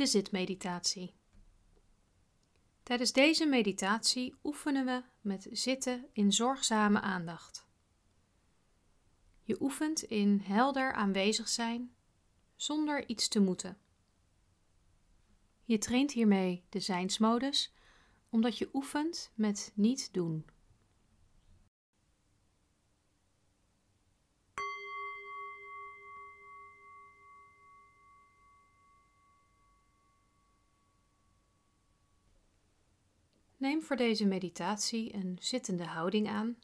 de zitmeditatie. Tijdens deze meditatie oefenen we met zitten in zorgzame aandacht. Je oefent in helder aanwezig zijn zonder iets te moeten. Je traint hiermee de zijnsmodus omdat je oefent met niet doen. Neem voor deze meditatie een zittende houding aan.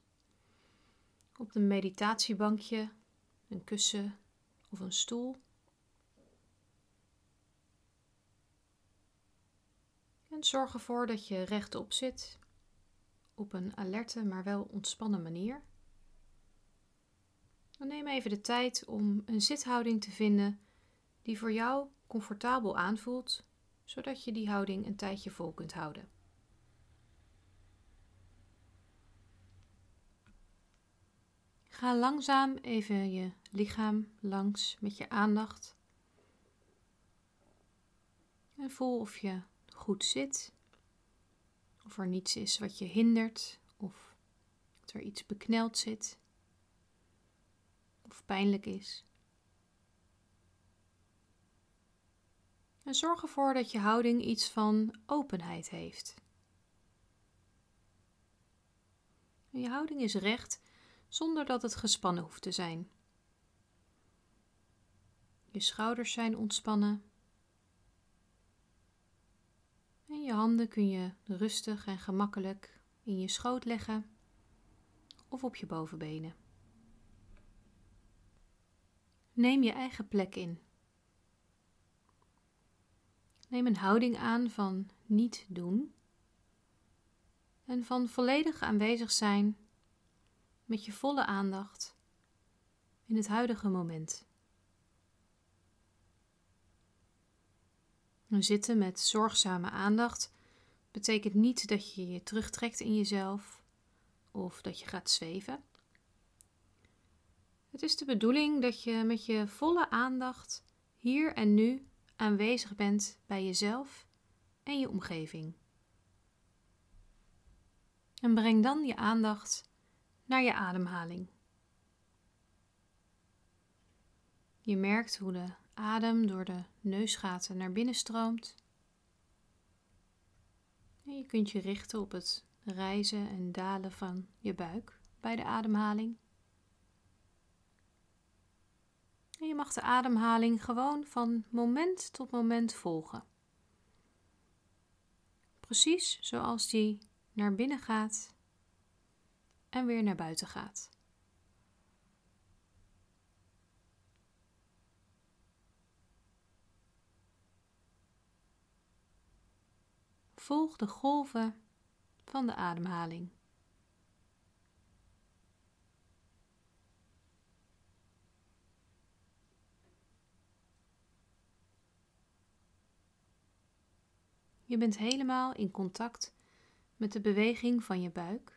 Op een meditatiebankje, een kussen of een stoel. En zorg ervoor dat je rechtop zit, op een alerte maar wel ontspannen manier. Dan neem even de tijd om een zithouding te vinden die voor jou comfortabel aanvoelt, zodat je die houding een tijdje vol kunt houden. Ga langzaam even je lichaam langs met je aandacht. En voel of je goed zit, of er niets is wat je hindert, of er iets bekneld zit, of pijnlijk is. En zorg ervoor dat je houding iets van openheid heeft. je houding is recht zonder dat het gespannen hoeft te zijn. Je schouders zijn ontspannen. En je handen kun je rustig en gemakkelijk in je schoot leggen of op je bovenbenen. Neem je eigen plek in. Neem een houding aan van niet doen en van volledig aanwezig zijn met je volle aandacht in het huidige moment. zitten met zorgzame aandacht betekent niet dat je je terugtrekt in jezelf of dat je gaat zweven. Het is de bedoeling dat je met je volle aandacht hier en nu aanwezig bent bij jezelf en je omgeving. En breng dan je aandacht naar je ademhaling. Je merkt hoe de adem door de neusgaten naar binnen stroomt. En je kunt je richten op het rijzen en dalen van je buik bij de ademhaling. En je mag de ademhaling gewoon van moment tot moment volgen. Precies zoals die naar binnen gaat en weer naar buiten gaat. Volg de golven van de ademhaling. Je bent helemaal in contact met de beweging van je buik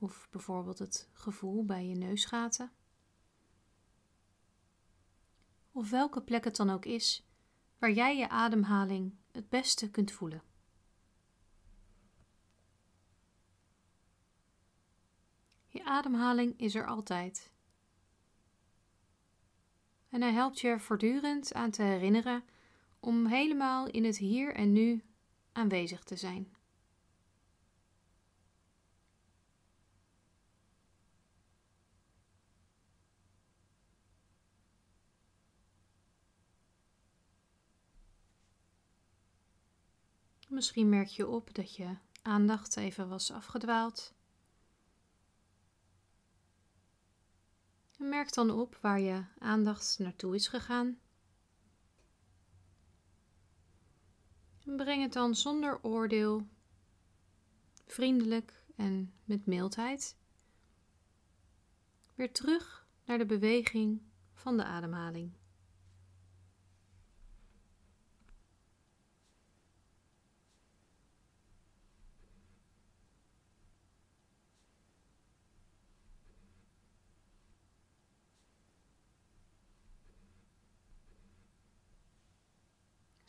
of bijvoorbeeld het gevoel bij je neusgaten. Of welke plek het dan ook is waar jij je ademhaling het beste kunt voelen. Je ademhaling is er altijd. En hij helpt je er voortdurend aan te herinneren om helemaal in het hier en nu aanwezig te zijn. Misschien merk je op dat je aandacht even was afgedwaald. En merk dan op waar je aandacht naartoe is gegaan. En breng het dan zonder oordeel, vriendelijk en met mildheid weer terug naar de beweging van de ademhaling.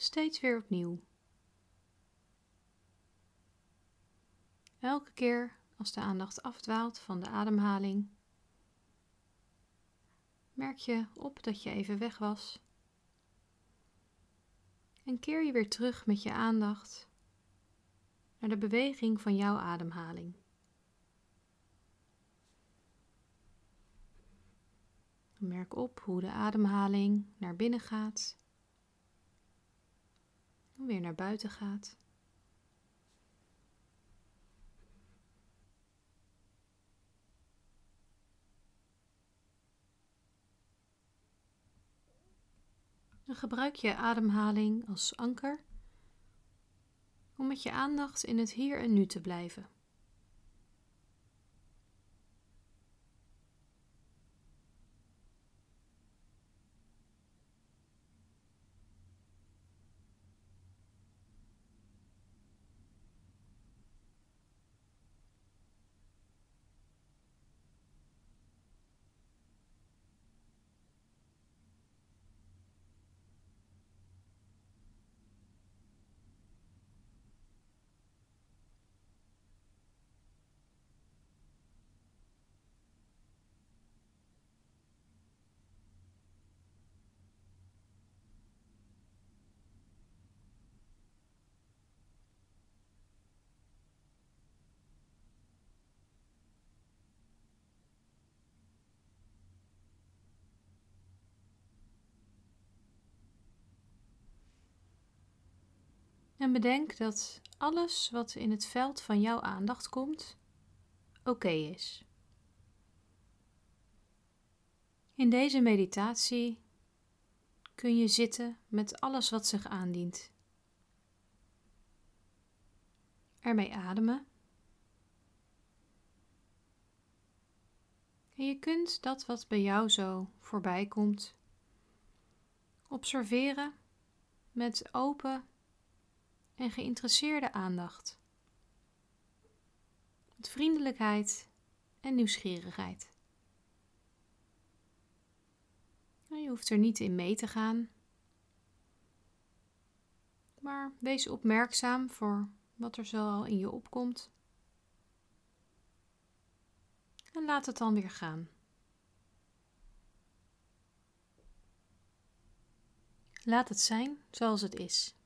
Steeds weer opnieuw. Elke keer als de aandacht afdwaalt van de ademhaling, merk je op dat je even weg was. En keer je weer terug met je aandacht naar de beweging van jouw ademhaling. Merk op hoe de ademhaling naar binnen gaat weer naar buiten gaat. Dan gebruik je ademhaling als anker om met je aandacht in het hier en nu te blijven. En bedenk dat alles wat in het veld van jouw aandacht komt, oké is. In deze meditatie kun je zitten met alles wat zich aandient. Ermee ademen. En je kunt dat wat bij jou zo voorbij komt observeren met open en geïnteresseerde aandacht. Met vriendelijkheid en nieuwsgierigheid. Je hoeft er niet in mee te gaan, maar wees opmerkzaam voor wat er zo al in je opkomt. En laat het dan weer gaan. Laat het zijn zoals het is.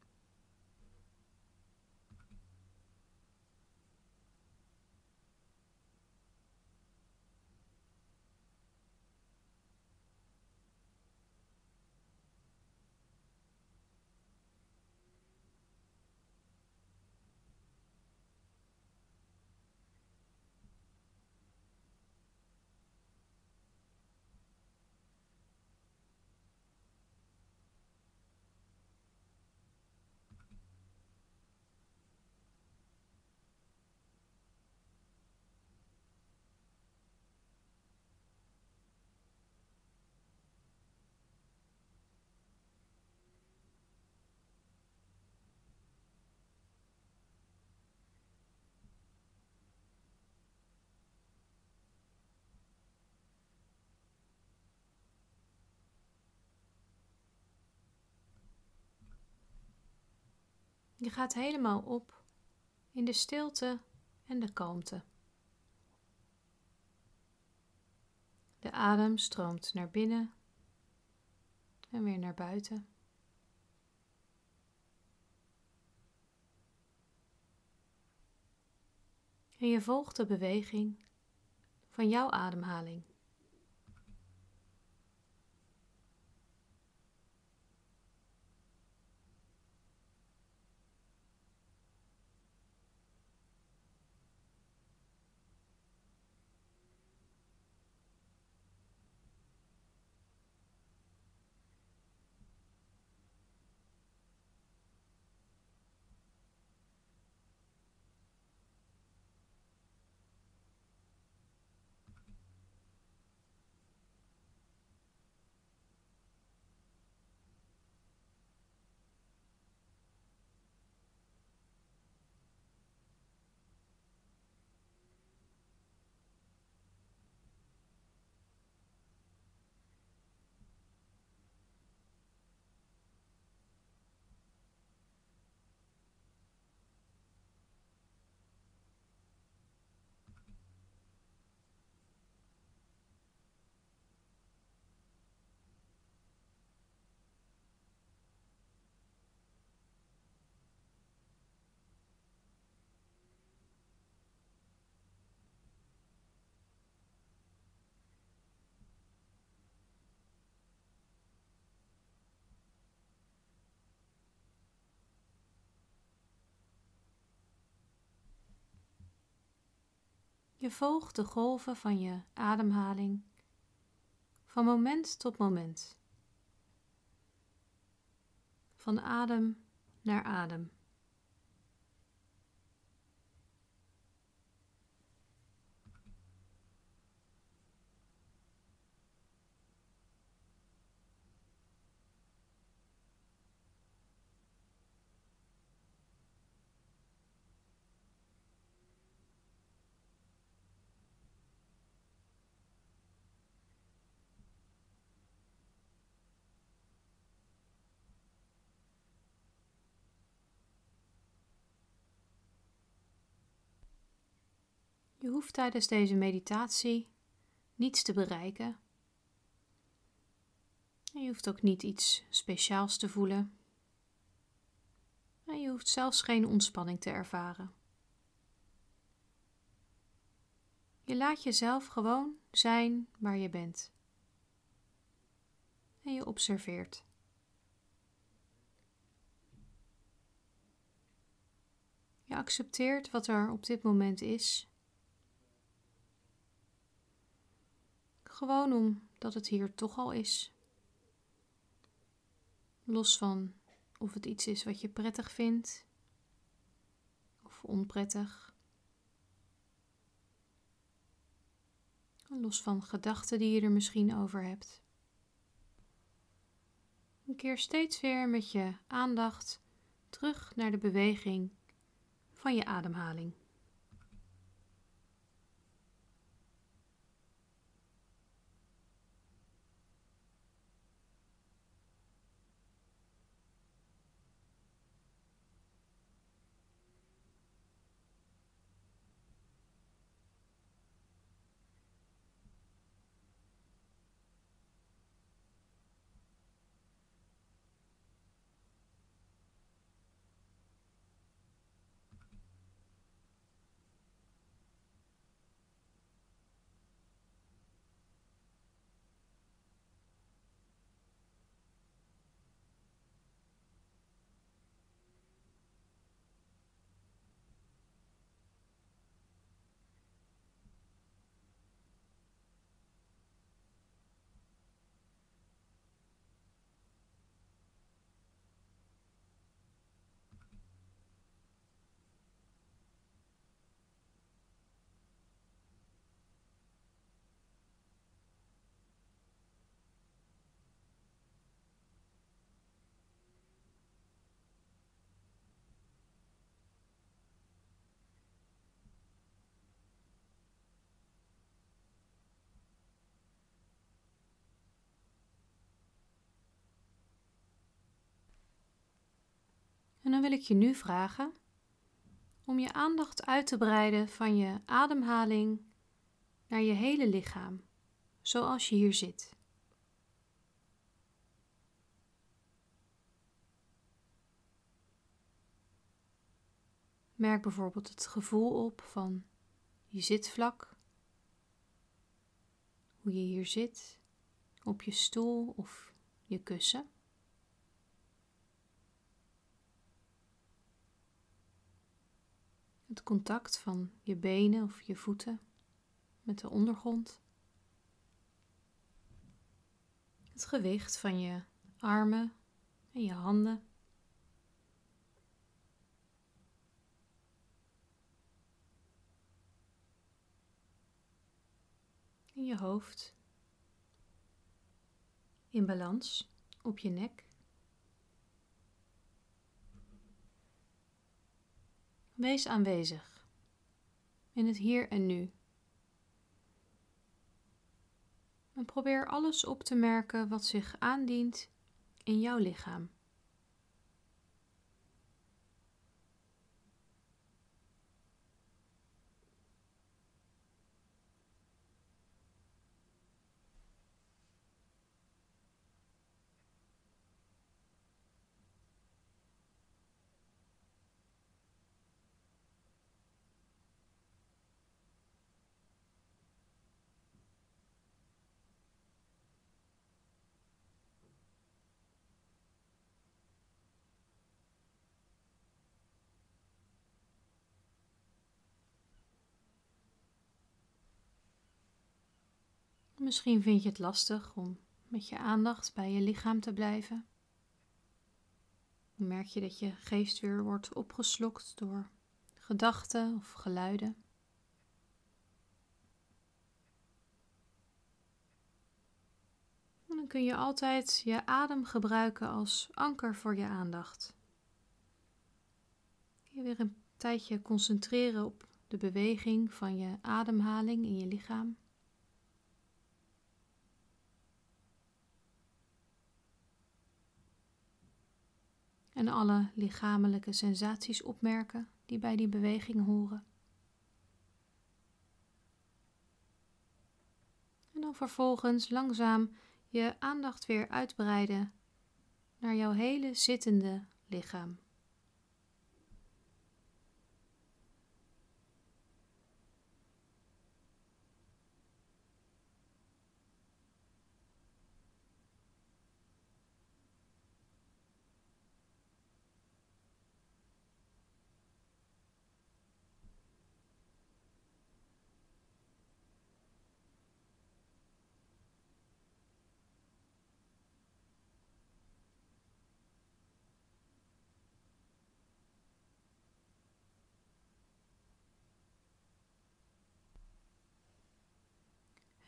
Je gaat helemaal op in de stilte en de kalmte. De adem stroomt naar binnen en weer naar buiten. En je volgt de beweging van jouw ademhaling. Je volgt de golven van je ademhaling van moment tot moment. Van adem naar adem. Je hoeft tijdens deze meditatie niets te bereiken. En je hoeft ook niet iets speciaals te voelen. En je hoeft zelfs geen ontspanning te ervaren. Je laat jezelf gewoon zijn waar je bent. En je observeert. Je accepteert wat er op dit moment is Gewoon omdat het hier toch al is. Los van of het iets is wat je prettig vindt of onprettig. Los van gedachten die je er misschien over hebt. Een keer steeds weer met je aandacht terug naar de beweging van je ademhaling. Dan wil ik je nu vragen om je aandacht uit te breiden van je ademhaling naar je hele lichaam, zoals je hier zit. Merk bijvoorbeeld het gevoel op van je zitvlak, hoe je hier zit, op je stoel of je kussen. Het contact van je benen of je voeten met de ondergrond. Het gewicht van je armen en je handen. In je hoofd. In balans op je nek. Wees aanwezig in het hier en nu. En probeer alles op te merken wat zich aandient in jouw lichaam. Misschien vind je het lastig om met je aandacht bij je lichaam te blijven. Dan merk je dat je geest weer wordt opgeslokt door gedachten of geluiden. En dan kun je altijd je adem gebruiken als anker voor je aandacht. Je weer een tijdje concentreren op de beweging van je ademhaling in je lichaam. En alle lichamelijke sensaties opmerken die bij die beweging horen. En dan vervolgens langzaam je aandacht weer uitbreiden naar jouw hele zittende lichaam.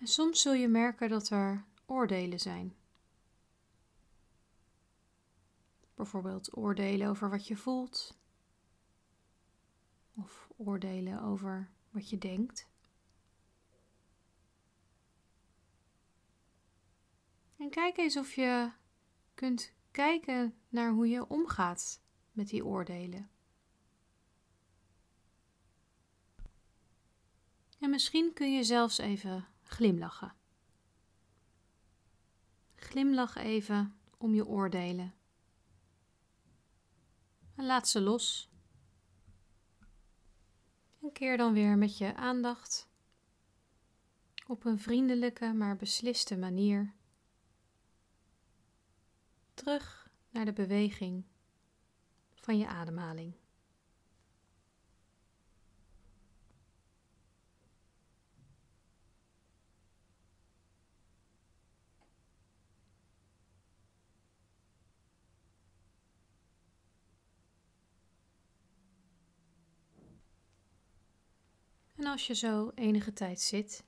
En soms zul je merken dat er oordelen zijn. Bijvoorbeeld oordelen over wat je voelt, of oordelen over wat je denkt. En kijk eens of je kunt kijken naar hoe je omgaat met die oordelen. En misschien kun je zelfs even glimlachen. Glimlach even om je oordelen. En laat ze los. En keer dan weer met je aandacht op een vriendelijke maar besliste manier terug naar de beweging van je ademhaling. En als je zo enige tijd zit,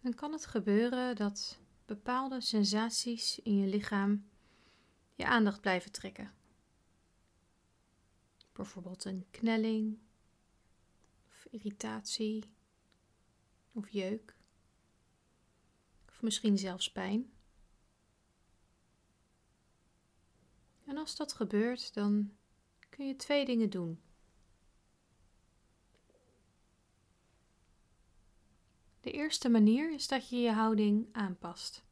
dan kan het gebeuren dat bepaalde sensaties in je lichaam je aandacht blijven trekken. Bijvoorbeeld een knelling, of irritatie, of jeuk, of misschien zelfs pijn. En als dat gebeurt, dan kun je twee dingen doen. De eerste manier is dat je je houding aanpast.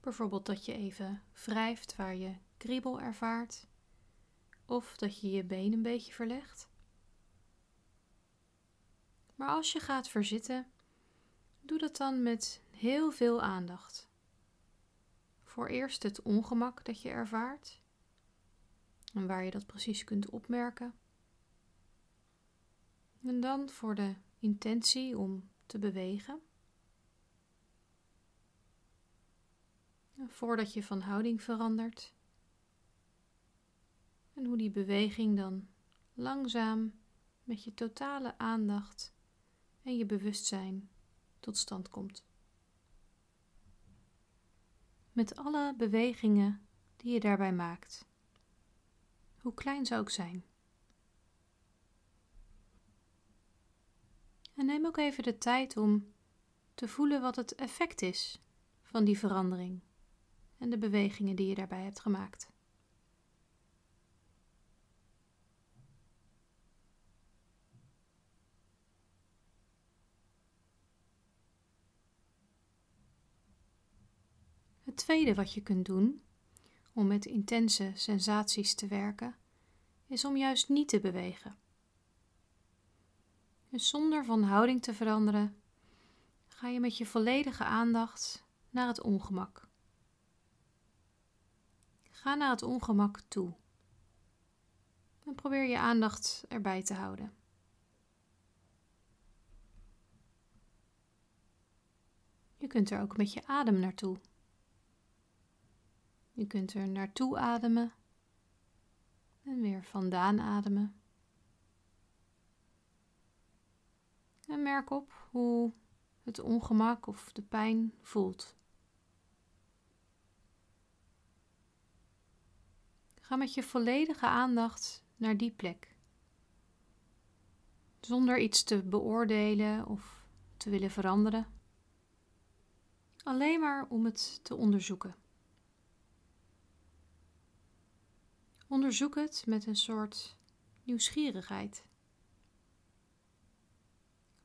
Bijvoorbeeld dat je even wrijft waar je kriebel ervaart, of dat je je been een beetje verlegt. Maar als je gaat verzitten, doe dat dan met heel veel aandacht. Voor eerst het ongemak dat je ervaart en waar je dat precies kunt opmerken. En dan voor de intentie om te bewegen. Voordat je van houding verandert. En hoe die beweging dan langzaam met je totale aandacht en je bewustzijn tot stand komt. Met alle bewegingen die je daarbij maakt, hoe klein ze ook zijn. En neem ook even de tijd om te voelen wat het effect is van die verandering en de bewegingen die je daarbij hebt gemaakt. Het tweede wat je kunt doen om met intense sensaties te werken, is om juist niet te bewegen. Zonder van houding te veranderen, ga je met je volledige aandacht naar het ongemak. Ga naar het ongemak toe. En probeer je aandacht erbij te houden. Je kunt er ook met je adem naartoe. Je kunt er naartoe ademen en weer vandaan ademen. En merk op hoe het ongemak of de pijn voelt. Ga met je volledige aandacht naar die plek. Zonder iets te beoordelen of te willen veranderen. Alleen maar om het te onderzoeken. Onderzoek het met een soort nieuwsgierigheid.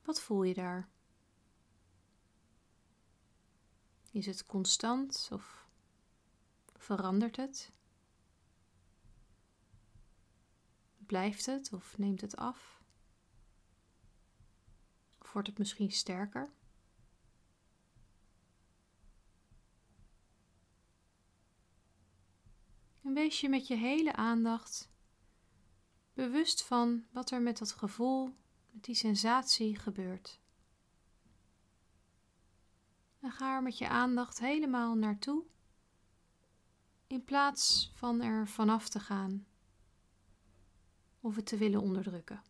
Wat voel je daar? Is het constant of verandert het? Blijft het of neemt het af? Of wordt het misschien sterker? En wees je met je hele aandacht bewust van wat er met dat gevoel, met die sensatie gebeurt. En ga er met je aandacht helemaal naartoe, in plaats van er vanaf te gaan of het te willen onderdrukken.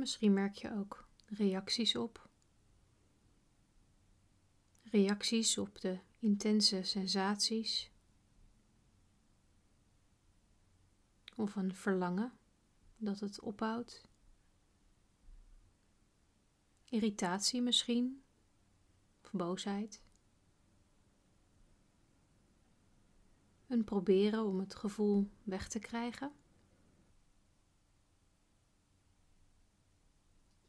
Misschien merk je ook reacties op. Reacties op de intense sensaties. Of een verlangen dat het ophoudt. Irritatie misschien. Of boosheid. Een proberen om het gevoel weg te krijgen.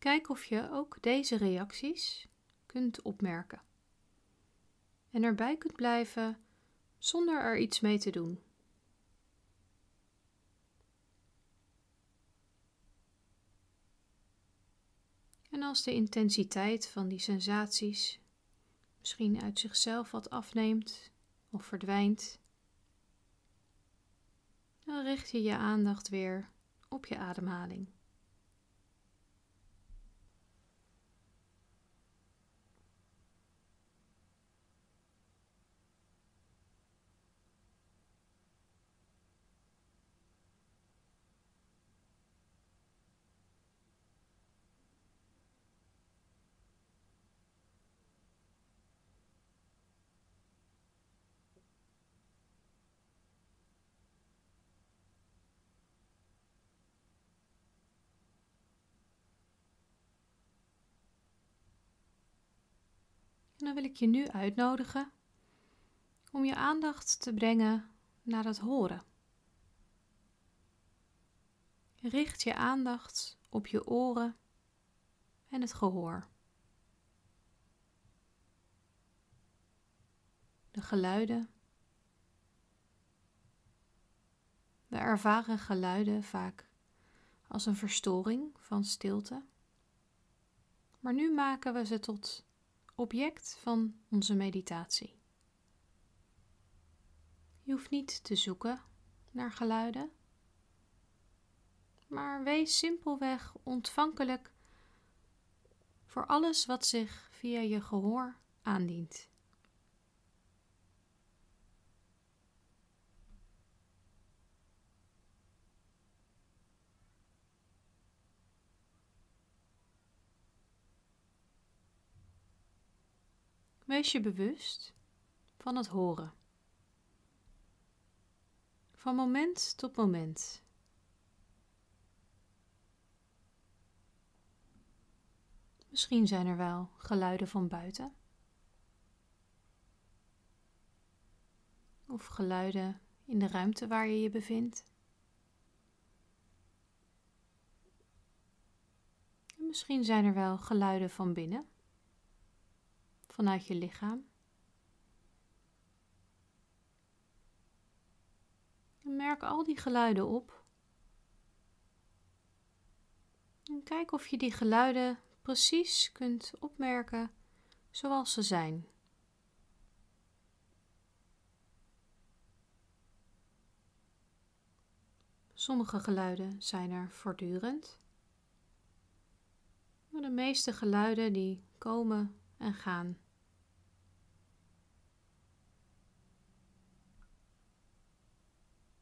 Kijk of je ook deze reacties kunt opmerken. En erbij kunt blijven zonder er iets mee te doen. En als de intensiteit van die sensaties misschien uit zichzelf wat afneemt of verdwijnt, dan richt je je aandacht weer op je ademhaling. Dan wil ik je nu uitnodigen om je aandacht te brengen naar het horen. Richt je aandacht op je oren en het gehoor. De geluiden. We ervaren geluiden vaak als een verstoring van stilte. Maar nu maken we ze tot object van onze meditatie. Je hoeft niet te zoeken naar geluiden, maar wees simpelweg ontvankelijk voor alles wat zich via je gehoor aandient. Wees je bewust van het horen. Van moment tot moment. Misschien zijn er wel geluiden van buiten. Of geluiden in de ruimte waar je je bevindt. En misschien zijn er wel geluiden van binnen vanuit je lichaam. Merk al die geluiden op. En kijk of je die geluiden precies kunt opmerken zoals ze zijn. Sommige geluiden zijn er voortdurend. Maar de meeste geluiden die komen en gaan.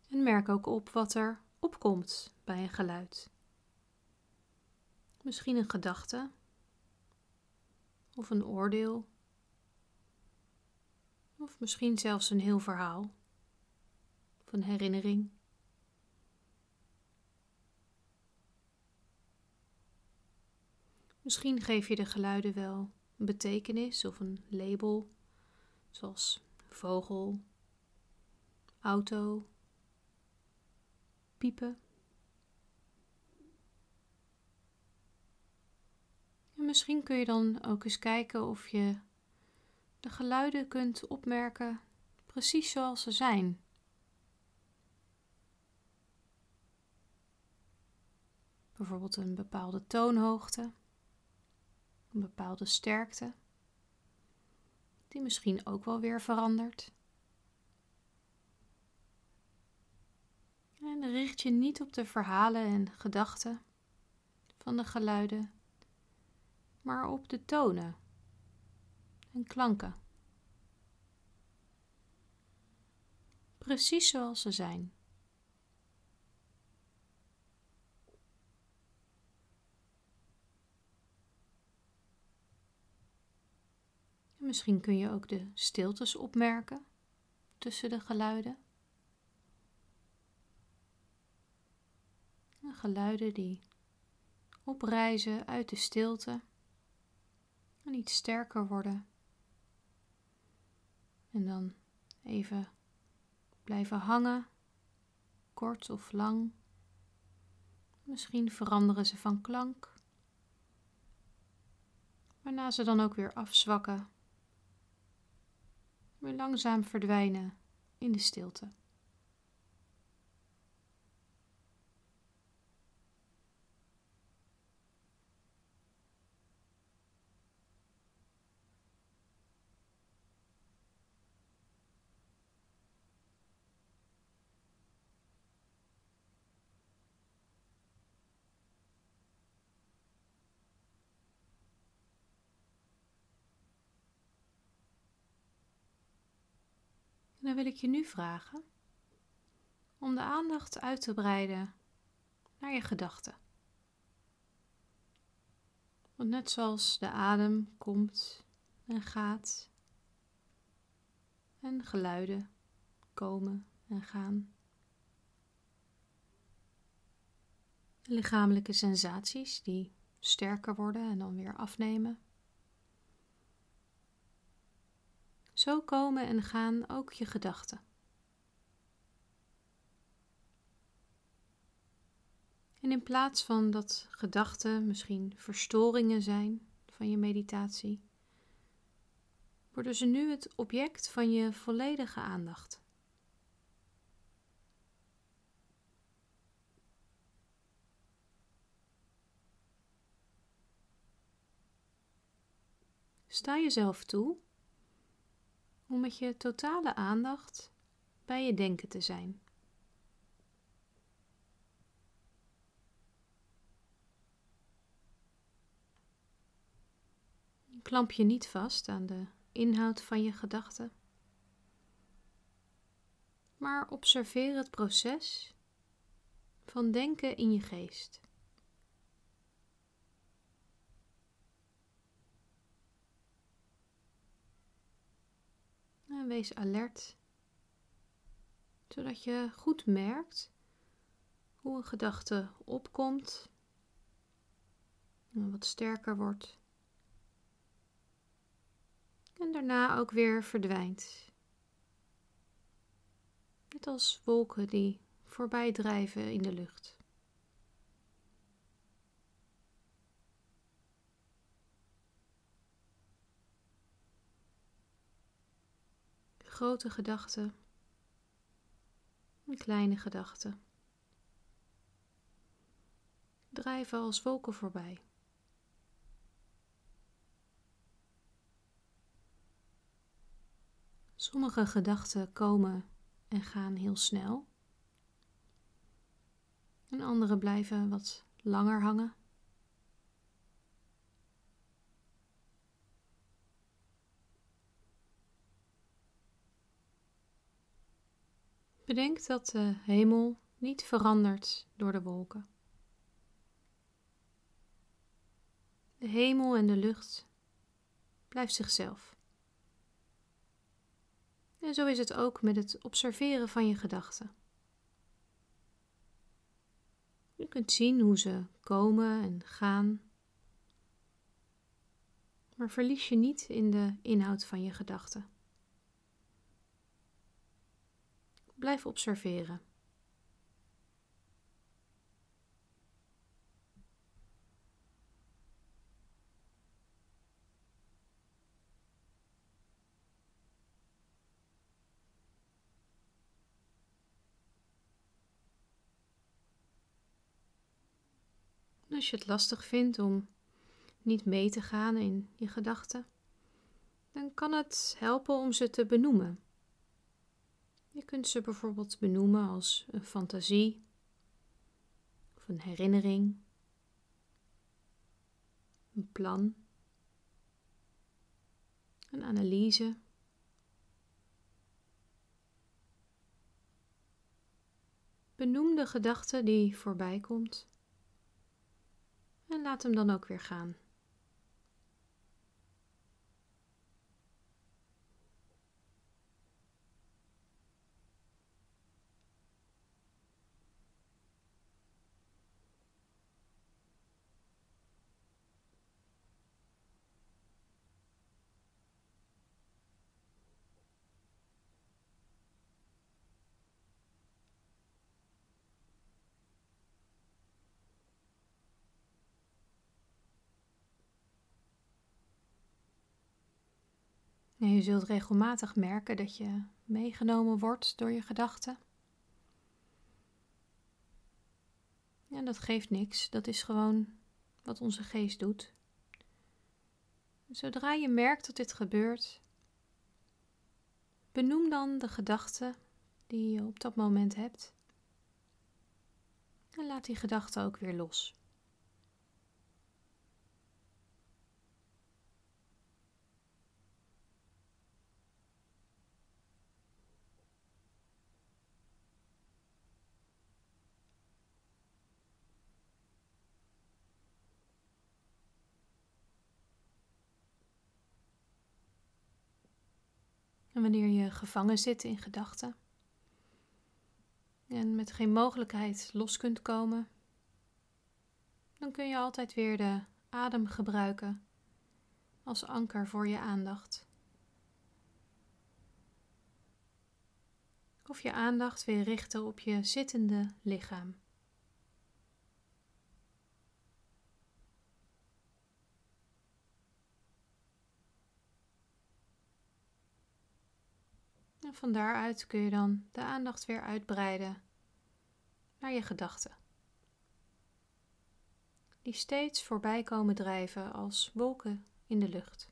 En merk ook op wat er opkomt bij een geluid. Misschien een gedachte of een oordeel, of misschien zelfs een heel verhaal of een herinnering. Misschien geef je de geluiden wel een betekenis of een label, zoals vogel, auto, piepen. En misschien kun je dan ook eens kijken of je de geluiden kunt opmerken precies zoals ze zijn. Bijvoorbeeld een bepaalde toonhoogte een bepaalde sterkte, die misschien ook wel weer verandert. En richt je niet op de verhalen en gedachten van de geluiden, maar op de tonen en klanken. Precies zoals ze zijn. Misschien kun je ook de stiltes opmerken tussen de geluiden. Geluiden die oprijzen uit de stilte en iets sterker worden. En dan even blijven hangen, kort of lang. Misschien veranderen ze van klank, waarna ze dan ook weer afzwakken weer langzaam verdwijnen in de stilte. Dan wil ik je nu vragen om de aandacht uit te breiden naar je gedachten. Want net zoals de adem komt en gaat en geluiden komen en gaan. Lichamelijke sensaties die sterker worden en dan weer afnemen. Zo komen en gaan ook je gedachten. En in plaats van dat gedachten misschien verstoringen zijn van je meditatie, worden ze nu het object van je volledige aandacht. Sta jezelf toe om met je totale aandacht bij je denken te zijn. Klamp je niet vast aan de inhoud van je gedachten, maar observeer het proces van denken in je geest. En wees alert, zodat je goed merkt hoe een gedachte opkomt en wat sterker wordt. En daarna ook weer verdwijnt. Net als wolken die voorbij drijven in de lucht. Grote gedachten en kleine gedachten drijven als wolken voorbij. Sommige gedachten komen en gaan heel snel. En andere blijven wat langer hangen. Bedenk dat de hemel niet verandert door de wolken. De hemel en de lucht blijft zichzelf. En zo is het ook met het observeren van je gedachten. Je kunt zien hoe ze komen en gaan, maar verlies je niet in de inhoud van je gedachten. Blijf observeren. Als je het lastig vindt om niet mee te gaan in je gedachten, dan kan het helpen om ze te benoemen. Je kunt ze bijvoorbeeld benoemen als een fantasie of een herinnering, een plan, een analyse. Benoem de gedachte die voorbij komt en laat hem dan ook weer gaan. Je zult regelmatig merken dat je meegenomen wordt door je gedachten. En dat geeft niks, dat is gewoon wat onze geest doet. Zodra je merkt dat dit gebeurt, benoem dan de gedachte die je op dat moment hebt. En laat die gedachte ook weer los. En wanneer je gevangen zit in gedachten en met geen mogelijkheid los kunt komen, dan kun je altijd weer de adem gebruiken als anker voor je aandacht. Of je aandacht weer richten op je zittende lichaam. En van daaruit kun je dan de aandacht weer uitbreiden naar je gedachten. Die steeds voorbij komen drijven als wolken in de lucht.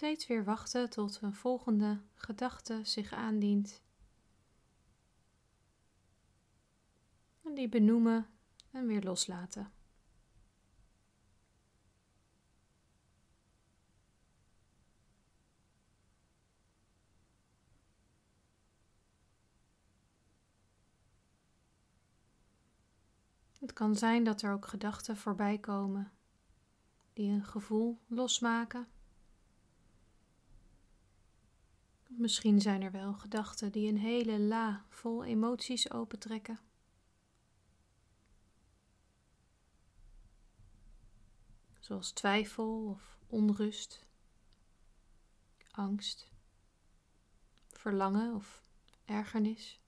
Steeds weer wachten tot een volgende gedachte zich aandient. En die benoemen en weer loslaten. Het kan zijn dat er ook gedachten voorbij komen die een gevoel losmaken. Misschien zijn er wel gedachten die een hele la vol emoties opentrekken. Zoals twijfel of onrust, angst, verlangen of ergernis.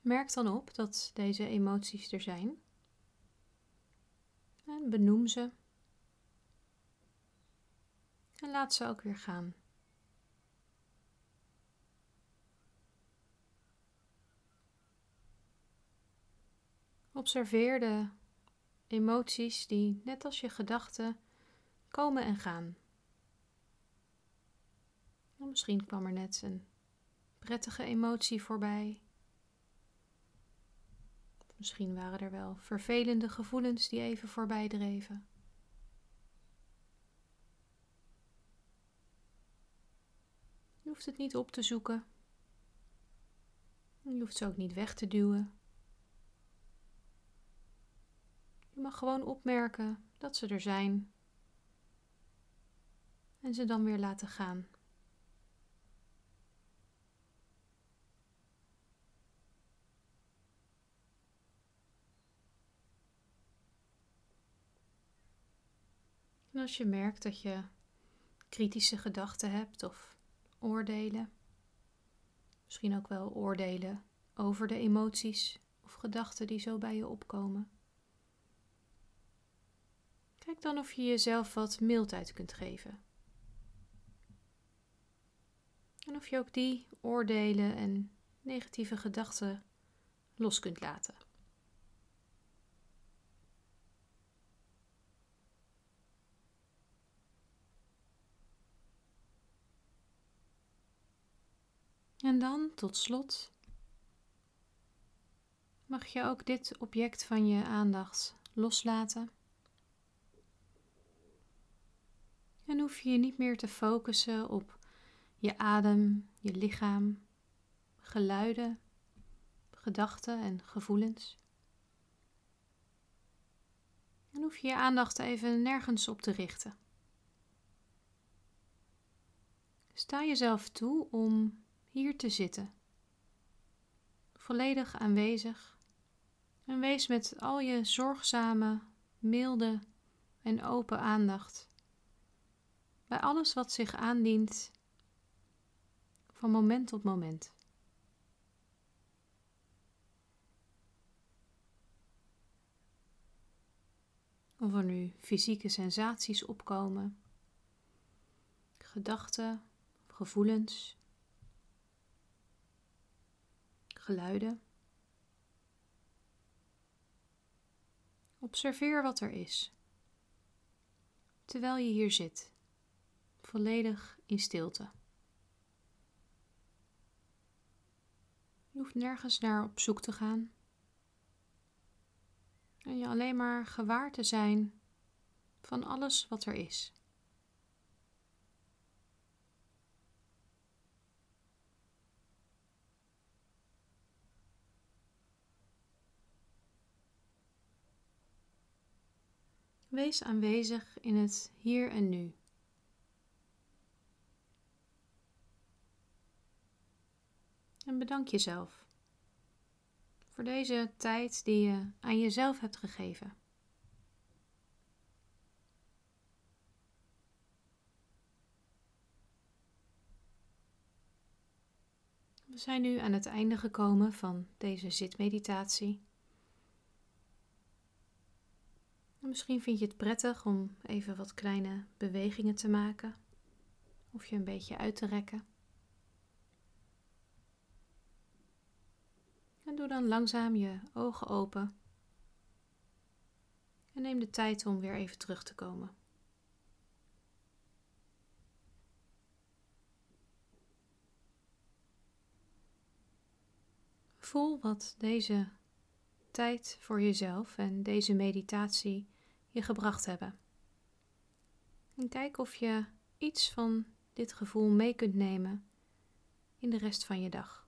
Merk dan op dat deze emoties er zijn. En benoem ze. En laat ze ook weer gaan. Observeer de emoties die, net als je gedachten, komen en gaan. misschien kwam er net een prettige emotie voorbij. Misschien waren er wel vervelende gevoelens die even voorbij dreven. Hoeft het niet op te zoeken. Je hoeft ze ook niet weg te duwen. Je mag gewoon opmerken dat ze er zijn en ze dan weer laten gaan. En als je merkt dat je kritische gedachten hebt of oordelen, misschien ook wel oordelen over de emoties of gedachten die zo bij je opkomen. Kijk dan of je jezelf wat mildheid kunt geven. En of je ook die oordelen en negatieve gedachten los kunt laten. En dan tot slot mag je ook dit object van je aandacht loslaten. En hoef je je niet meer te focussen op je adem, je lichaam, geluiden, gedachten en gevoelens. En hoef je je aandacht even nergens op te richten. Sta jezelf toe om hier te zitten, volledig aanwezig. En wees met al je zorgzame, milde en open aandacht. Bij alles wat zich aandient van moment tot moment. Of er nu fysieke sensaties opkomen, gedachten, gevoelens, geluiden. Observeer wat er is, terwijl je hier zit, volledig in stilte. Je hoeft nergens naar op zoek te gaan. En je alleen maar gewaar te zijn van alles wat er is. Wees aanwezig in het hier en nu. En bedank jezelf voor deze tijd die je aan jezelf hebt gegeven. We zijn nu aan het einde gekomen van deze zitmeditatie. Misschien vind je het prettig om even wat kleine bewegingen te maken of je een beetje uit te rekken. En doe dan langzaam je ogen open. En neem de tijd om weer even terug te komen. Voel wat deze tijd voor jezelf en deze meditatie je gebracht hebben. En kijk of je iets van dit gevoel mee kunt nemen in de rest van je dag.